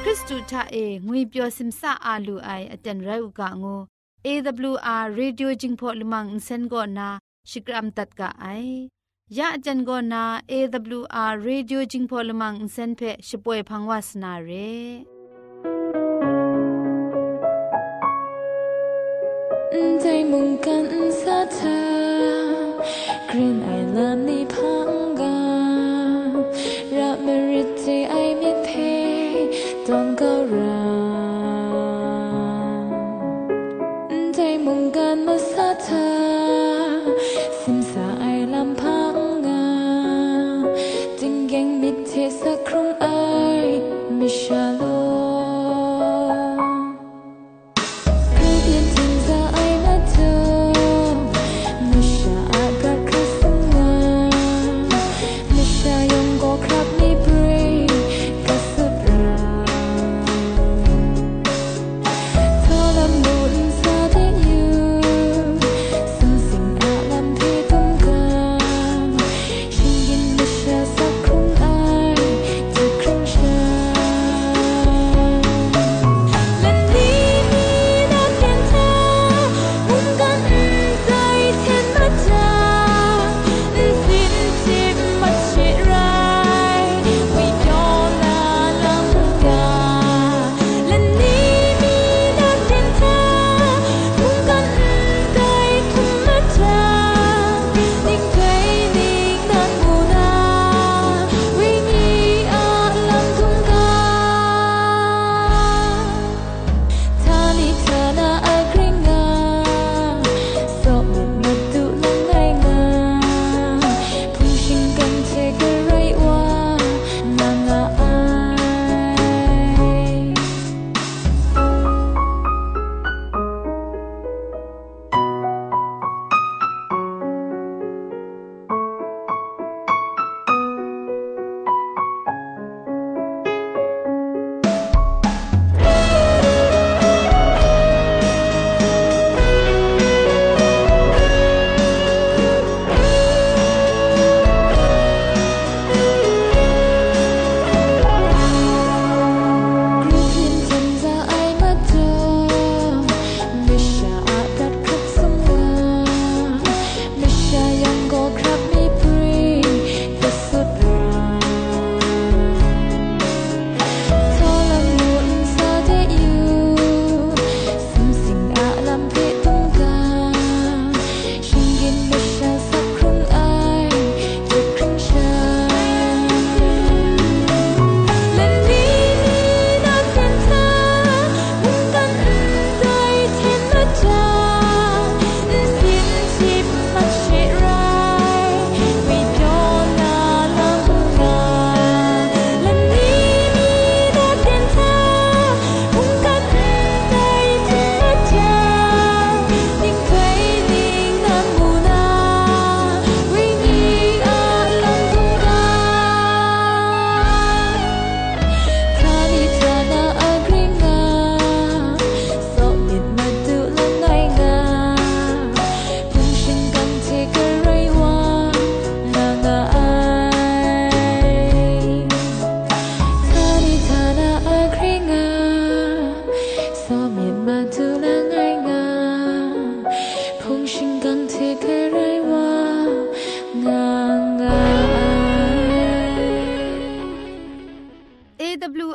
เปียวซิมซาอาลูไออาจารย์ไรอุกะงู AWR Radio Jingpho Limang Insen go na Shikram tat ka ai ya ajan go na AWR Radio Jingpho Limang Insen phe shpoe phangwas na re ใจมุ่งกันสะเธอกรีนไอลามนี่พัง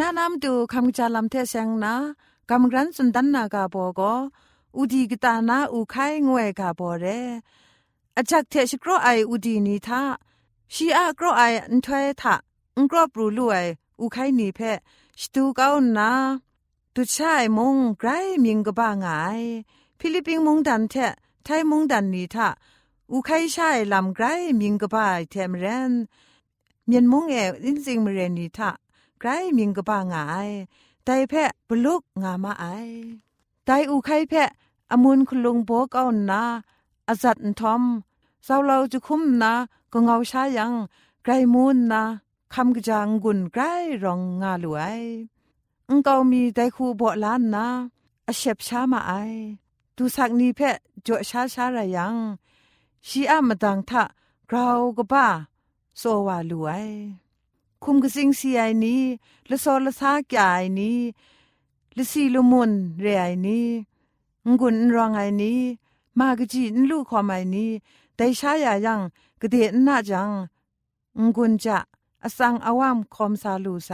นานำดูคำจาลำเทเซงนะกำรันสุนดันนากาโบก็อุดีกตานาอุไข่งวยกาโบเรอาจักเทชกรอไออุดีนีทาชีอากรไออันถวยทะอังกรอปรูลุไออุไคนีเพสตูเกานาตุชายมงไกรมิงกบ้างายฟิลิปปิงมงดันเทไทยมงดันนีทะอุไคชายลำไกรมิงกบ้าเทมเรนเมียนมงเออินซิงมเรนีทะ กรมิงกบ้างายไตเพบลุกงามาไอไตอุไคเพอมุนคุลุงโบกเอานาอาจัดทอมเศร้าเราจะคุ้มนาก็เงาชายังไกรมูนนาคำกจางกุนไกรรองงาลวยอังเกามีไดคูบ่ล้านนาอาเชบช้ามาไอตูสักนีเพะจ่อชาช้าระยังชีอามาดังทะเราก็บ้าโซวาลวย คุมกสิงสีไอนี้ละโซละซากไอนี้ละสีละมุนเรไอนี้งุนรองไอนี้มากจีนลูกความไอนี้แต่ชายายังกระเดนหน้าจังงุนจะอสังอาวามคอมซาลูไซ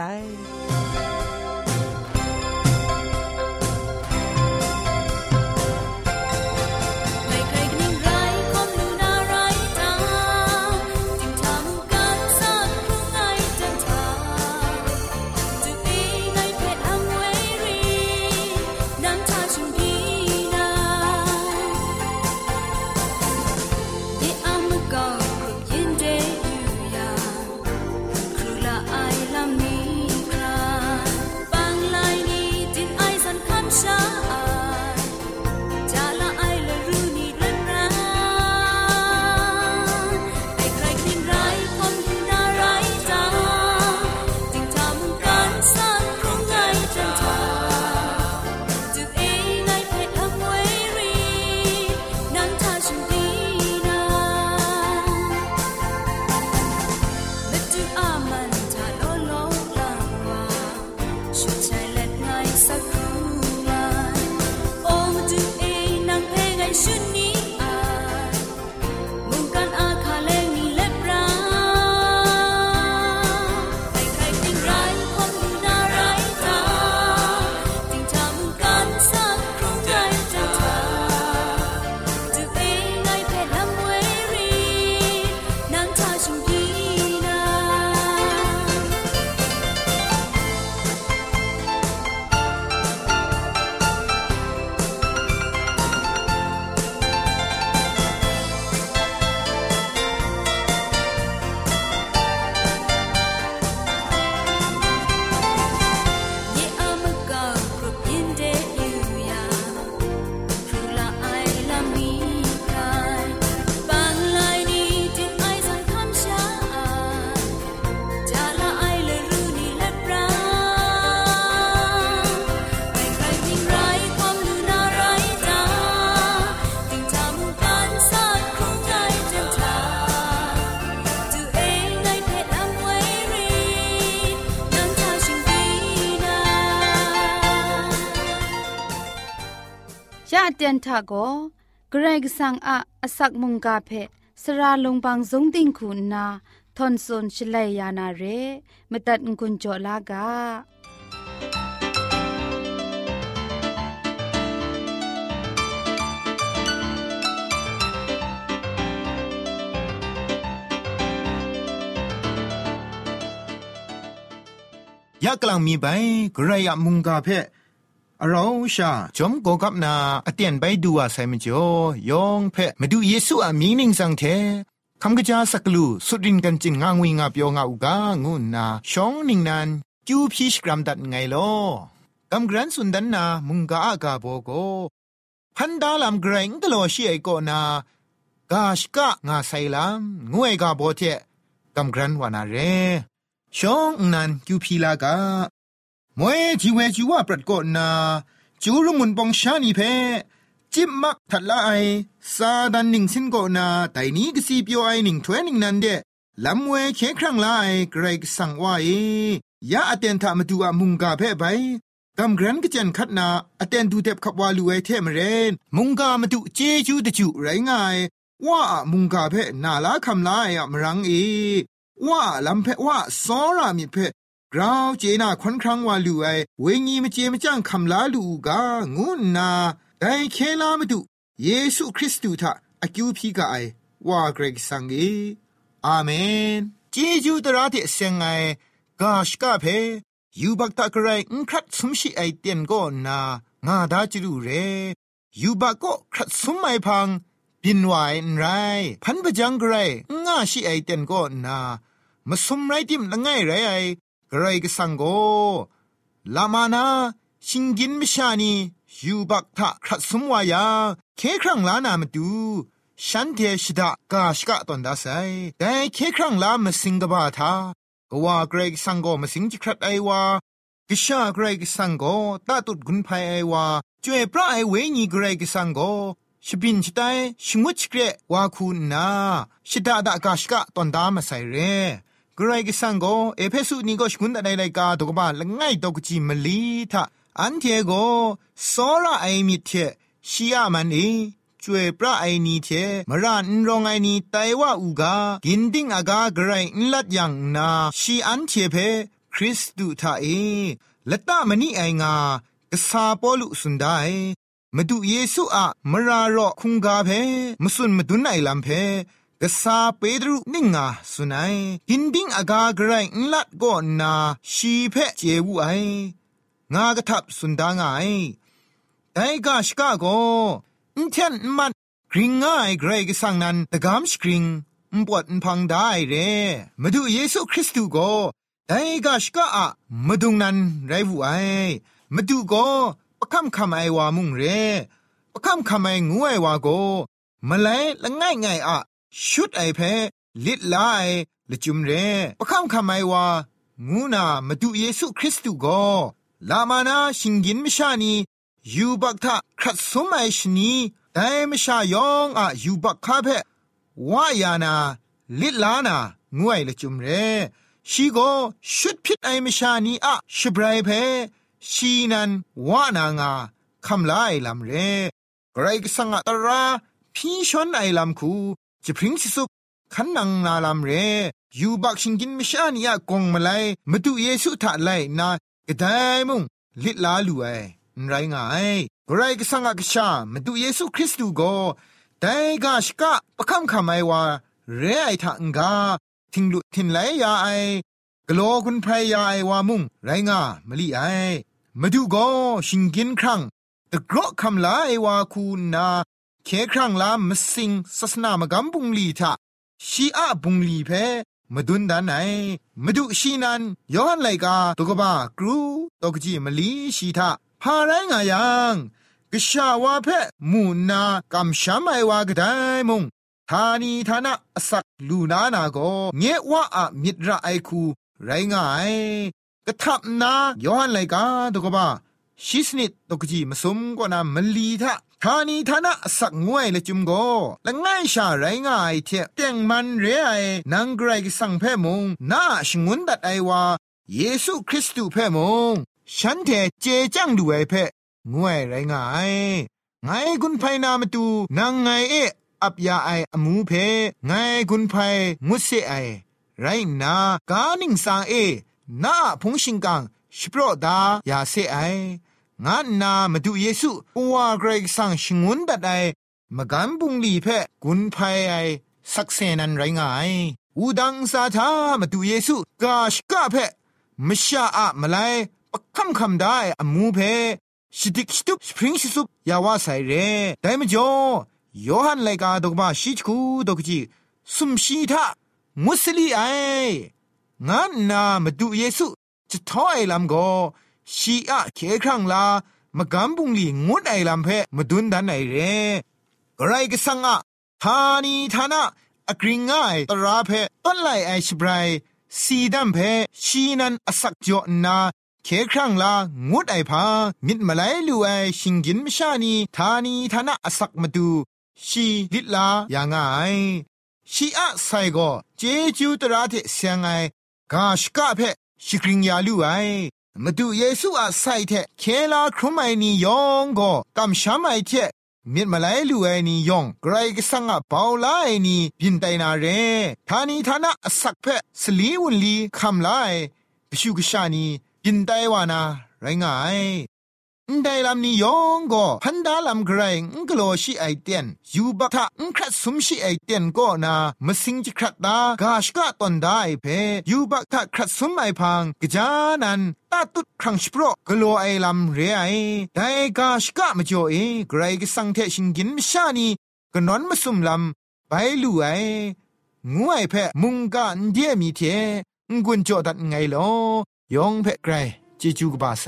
นทะโกเกรกสังอะอสักมุงกาเพสระลงบางสงติงคุณนาทอนซนชลัยยานาเรมตัดกุญจลากายะกลังมีไปกระยะมุงกาเพ เราชาจอมโกกับนาอเตียนไปดูอาไซมจ่อยองเพะมาดูเยซูอามีนิงสังเทคำกะจาสักลูสุดรินกันจิงงางวิงาเปียวงาอุกางุนนาชองนิงนันจูพีชกรัมดัดไงลอกำกรันสุนดันนามุงกาอากาโบโกพันดาลามเกรงกโลชีไอโกนากาชกะงาไซลามงวยกาโบเทกำกรันวานาเรชองนันกิวพีลากา มวยจีเวจีว่าปรัดกอนาจูรุมุนปองชานีเพจิบมักทัดละไอซาดันหนิงสินกนาแต่นี้ก็สีเปียวไอหนิงถวยนิงนันเดลำเวเคครั้งละไอเกรกสังว่าเอยาอเตนทามาดูอามุงกาเพไปกำกรันก็จันคัดนาอเตนดูเด็บขับวาลูไอเทมเรนมุงกามาดูเจจูตะจูไรง่ายว่ามุงกาเพนาลาคำลายอะมรังเอว่าลำเพะว่าสอรามิเพะ กราวเจนาควันครั้งว่าลูไอเวงีมเจมจ้างคำลาลูกางุนนาไดเคลามาดุเยซูคริสต์ทะอากิวพีกาไอว่าเกรกสังเออาเมนเจจูตระเทเซงไงกาชกาเพยูบักตะกรายอุครัดสมชิไอเตียนก็นางาดาจิรูเรยูบักก็ครัดสมไอพังปินวายนไรพันปะจังกรายงาชิไอเตียนก็นามาสมไรติมละไงไรไอ กรกสังโกลามานาชิงกินมิชานียูบักทะครัสมวายาเคครั้งลานามาดูฉันเทชดากาชกะตอนดาไซแต่เคครั้งลามสิงกบาทากว่าเกรกสังโกมสิงจิครัดไอวากิชาเกรกสังโกตาตุดกุนภัยไอวาจวยพระไอเวญีเกรกสังโกชิบินชิไตชงวชิเกรวาคูนาชิดาดากาชกะตอนดามาไซเร กรกสังโกเอเพสุนีก็ชกุนตะไดไลกาตกบาละง่ายตกจิมลีทาอันเทโกโซระไอมิเทชียมันเอจวยพระไอนีเทมรานรองไอนีไตว่าอูกากินดิ้งอากากรนลัดยังนาชีอันเทเพคริสตุทาเอละตะมณีไองากษาปอลุสุนไดมาดูเยซูอะมรารอคุงกาเพมสุนมาดุนไอลัมเพ กษาเปดรุนิงอาสุนัยกินดิ้งอากาไกรนลัดก็นาชีเพเจวูไองากระทับสุนดางไอไอกาชกาโกอินเทนมันกริงง่ายเกรกสังนันตะกามสกริงปวดพังได้เรมาดูเยซูคริสต์โกไอกาชกาอะมาดุงนันไรวูไอมาดูโกปะคำคำไอวามุงเรปะคำคำไองูไอวาโกมาเลยละง่ายง่ายอะ ชุดไอเพลิดลายละจุมเรประคำคำไอว่างูนามาดูเยซูคริสต์โกลามานาชิงกินมิชานียูบักทะครัดสมัยชนีแต่มิชายองอะยูบักคาเพวายานาลิลานางวยละจุมเรชีโกชุดพิษไอมิชานีอะชบรายเพชีนันวานางาคำลาไอลำเรไกรกสังตราพี่ชนไอลำคู จะพริ้งสิสุขันนังนาลำเรยูบักชิงกินมิชานีอะกงมาไลมาดูเยซูทะไลนากระไดมุงลิลาลูไอไรง่ายกรก็สังกชามาดูเยซูคริสต์ก็แต่กาชกะประคำคำไอว่าเรไอทังกาทิงลุทินไลยาไอกลัวคุณพรยาไอว่ามุงไรงามลีไอมาดูก็ชิงกินครั้งตะกรอคำลาไอว่าคูนา เคครั้งลามสิงศาสนามกำบุงลีทะชีอะบุงลีเพมาดุนดานไหนมาดูชีนันย้อนไลกาตกบ้ากรูตกจีมลีชีทาพาไรงายังกชาวาเพมูนากำชามไอวากไดมงทานีทานะสักลูนานาโกเงว่าอะมิตรไอคู ไรงายกะทับนาย้อนไลกาตกบ้าชิสนิดตกจีมาสมกว่านามลีทา ทานีทานะสักงวยละจุมโกละง่ายชาไรง่ายเทเตียงมันเรไอนังไกรกสังเพมงนาชงุนดัดไอวาเยซูคริสต์เพมงฉันเทเจจังดูไอเพงวยไรง่ายไงกุนไพนามาตูนางไงเออับยาไออมูเพไงกุนไพงุเสไอไรนากานิงสางเอนาพงชิงกังชิโปรดายาเซไอ งานนามาดูเยซูปัวเกรกสังชงุนดัดไอมกันบุงลีเพกุนไพไอสักเซนันไรงายอูดังซาทามาดูเยซูกาชกะเพมชาอะมาไลปคำคำได้อมูเพชิดิกชิตุสปริงชิสุปยาวาไซเรแต่มจ่อยอหันไลกาดกบ้าชิจคูดกจีสุมชีทามุสลีไองานนามาดูเยซูจะท้อไอลำโก ชีอะเคครั้งลามะกำบุงลีงุดไอลำเพมาดุนดันไอเรกไรก็สังอะทานีทานะอกริงง่ายตราเพต้นไลไอชบรายสีดัมเพชีนันอสักจอนาเคครั้งลางุดไอพามิดมาไลลูไอชิงกินมชานีทานีทานะอสักมาดูชีลิลาอย่างไงชีอะไซโกเจจูตราเทเสียงไอกาชกะเพชิกริงยาลูไอ มาดูเยซูอาไซเทเคลาครุมไอนียองก็กำช้ำไอเทมิดมาไลลูไอนียองไกรก็สังอาเปาลาไอนีบินไตนาเรทานีทานะสักเพสลีวุลีคำลายปชูกชานีบินไตวานาไรงาย ไรงายန်ไดลำนี้ยองก็พันดาลำไกรงกโลชิไอเตียนยูบักทะอุครัดสมชิไอเตียนก็นามสิงจิครัดดากาชกะตอนได้เพยูบักทะครัดสมไอพังกจานันตาตุดครั้งสโปรกโลไอลำเรไอได้กาชกะมาจ่อเอไกรกสังเทชิงกินมชานีก็นอนมาสุมลำไปลู่ไองูไอเพมุงกันเดียมีเทงุนจ่อดัดไงลอยองเพไกรจิจูกบาไซ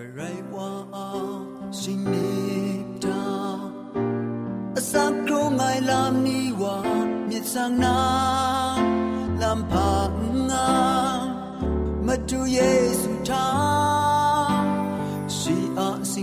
กระไรว่าสินิดาอสักครูไงลำนี้ว่ามีสังนาลำพังงามาดูเยซูทาชีอาสิ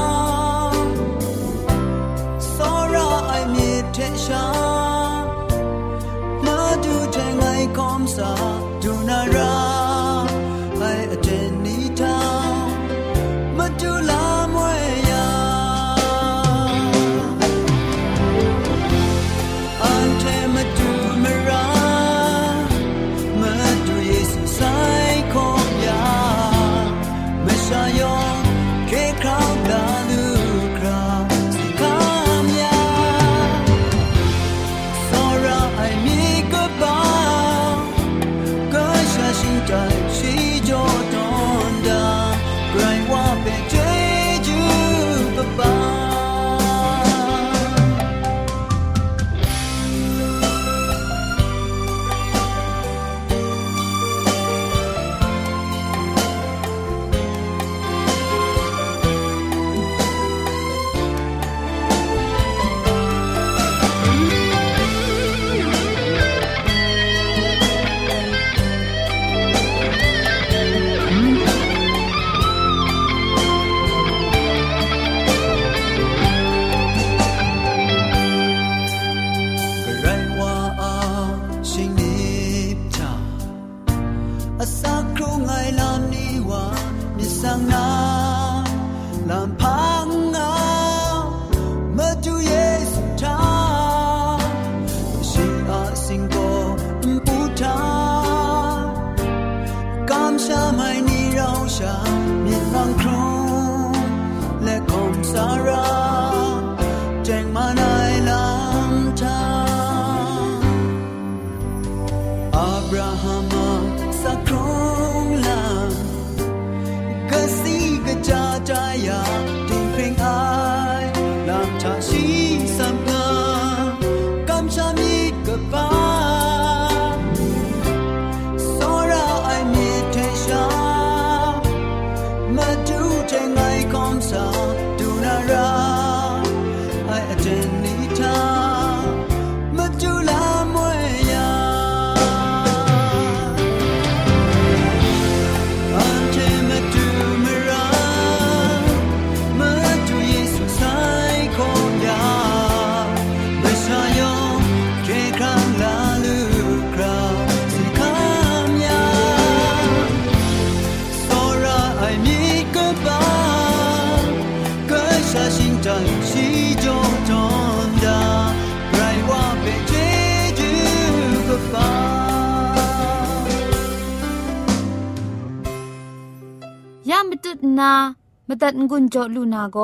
ตัดงุนจอลูนาโก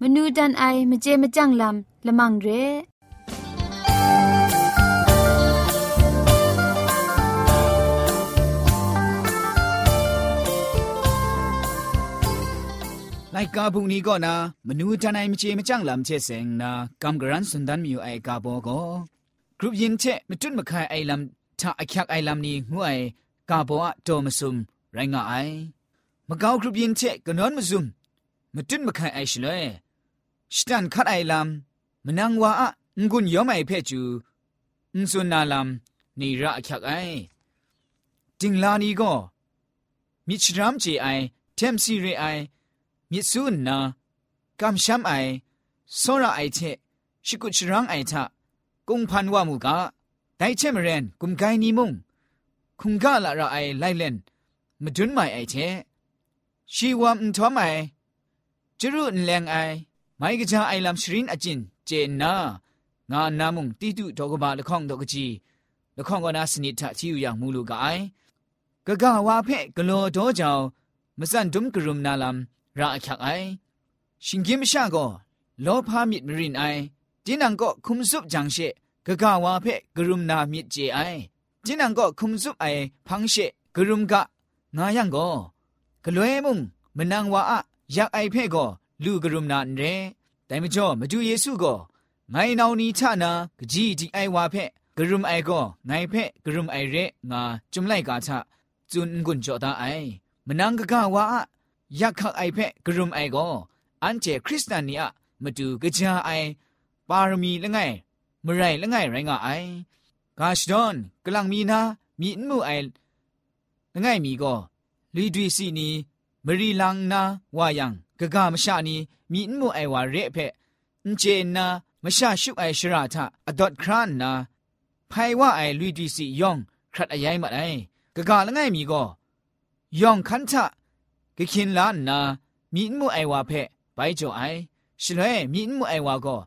มนูดันไอมเจมจังลำละมังเร ไลกาบุงนี้ก็นะมนูทนายมเจมจังลำเชเซงนะกำกรันสุนดันมีอยู่ไอกาโบก็กรุปยินเชมจุนมาคายไอลำถ้าไอคักไอลำนี้งวยกาโบอะโตมซุมไรงาไอ มะกาวกรุปยินเชกนอนมซุมมจุนมาคายไอชเลยสตันคัดไอลำมนังว่าอะงุนยอมไอเพจูอุนซุนนาลำนี่ระคักไอจิงลานีก็มิชรามเจไอเทมซีเรไอมิสูนนากำช้ำไอโซระไอเชชิกุชรังไอทะกุงพันวามูกะไดเชมเรนกุมไกนีมุงคุงกะละระไอไลเลนมดุนไม่ไอเช ชีวามทอมไอจรุนแรงไอไม่กะจาไอลำชรินอจินเจนนางานามุงตีตุดอกบาละข้องดอกจีละข้องกนาสนิทะที่อยู่อย่างมูลูกไอกะกะวาเพ่กะโลโดจาวมะสันดุมกรุมนาลัมราอักไอชิงกิมชาโกโลพามิดมรินไอจินังก็คุมซุบจังเชกะกะวาเพ่กรุมนามิดเจไอจินังก็คุมซุบไอพังเชกรุมกะงายังก็ กลวยมุงมนังว่าอะยักไอเพ่ก็ลูกรุมนาเรแต่มจ่อมาดูเยซูก็ไงนาวนีชะนากะจีจีไอวาเพ่กรุมไอก็ไงเพ่กรุมไอเรงาจุมไลกาชะจุนกุนจ่อตาไอมนังกะกะวาอะยักขักไอเพ่กรุมไอก็อันเจคริสตานีอะมาดูกะจาไอปารมีละไงมไรละไงไรงะไอกาชดอนกำลังมีนามีนมูไอละไงมีก็ လီဒွီစီနီမရီလန်နာဝါယံဂဂမရှာနီမိအမှုအိုင်ဝါရဲ့ဖက်အင်ဂျေနာမရှာရှုအိုင်ရှရာထအဒေါတ်ခရန်နာဖိုင်ဝအိုင်လီဒွီစီယောင်ခရတ်အယိုင်မအိုင်ဂဂလငိုင်မီကောယောင်ခန်ချဂခင်လာနာမိအမှုအိုင်ဝါဖက်ဘိုင်ဂျိုအိုင်ရှလွဲမိအမှုအိုင်ဝါကော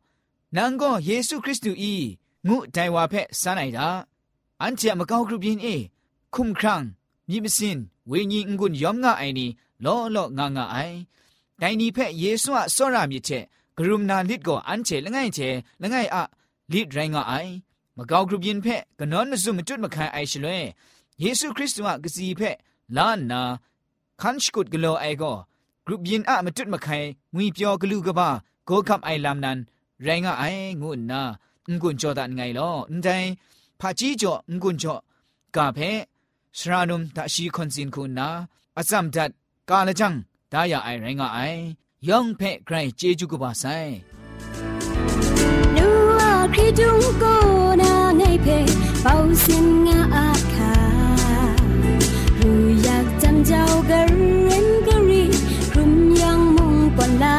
နန်ကောယေရှုခရစ်တုဤငုတိုင်ဝါဖက်စမ်းနိုင်တာအန်ချေမကောက်ကရုပြင်းအေခုမ်ခရန်မြင့်မစင် ဝိညာဉ်ငွန်းယောမ်ငါအိုင်နီလောလောငါငါအိုင်တိုင်ဒီဖက်ယေဆုအစောရမြစ်ချက်ဂရုမနာလစ်ကိုအန်ချေလငိုင်ချေလငိုင်အလစ်ရိုင်းငါအိုင်မကောက်ကရုပြင်းဖက်ကနောနစုမတွတ်မခံအိုင်ရှလွဲယေရှုခရစ်တုကစီဖက်လာနာခန်းရှ်ကုတ်ဂလောအိုင်ကိုဂရုပြင်းအမတွတ်မခံငွေပြောဂလူကပါဂိုကပ်အိုင်လမ်နန်ရိုင်းငါအိုင်ငုနာငွန်းကြောဒန်ငိုင်လောအန်တိုင် สรานุมตาชีคอนซินคูณนาอาซัมดัดกาลจังตายาไอไรงไอยองเพ่ใครเจจูกบาไซนัวคริดุงโกนาไงเพ่เป่าสินงาอาคารูอยากจำเจ้ากระเรนกรีคุมยังมุงปอนลา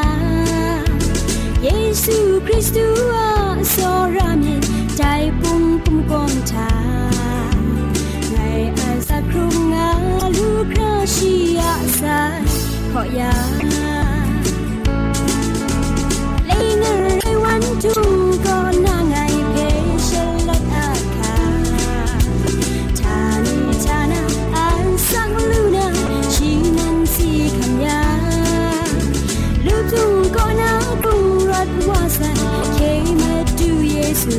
เยซูคริสต์ตัวสรามีใจปุ่มปุ่มกอนชา ครงงาลูกราชียาสายขอยาเลยเงินไรวันจูก่อนนางไงเพชรลดอาคาชานิชานาอันสังลูนาชีนันสีคำยาลูกจูก่อนนางกรุงรัฐวาสัยเคมาดูเยซู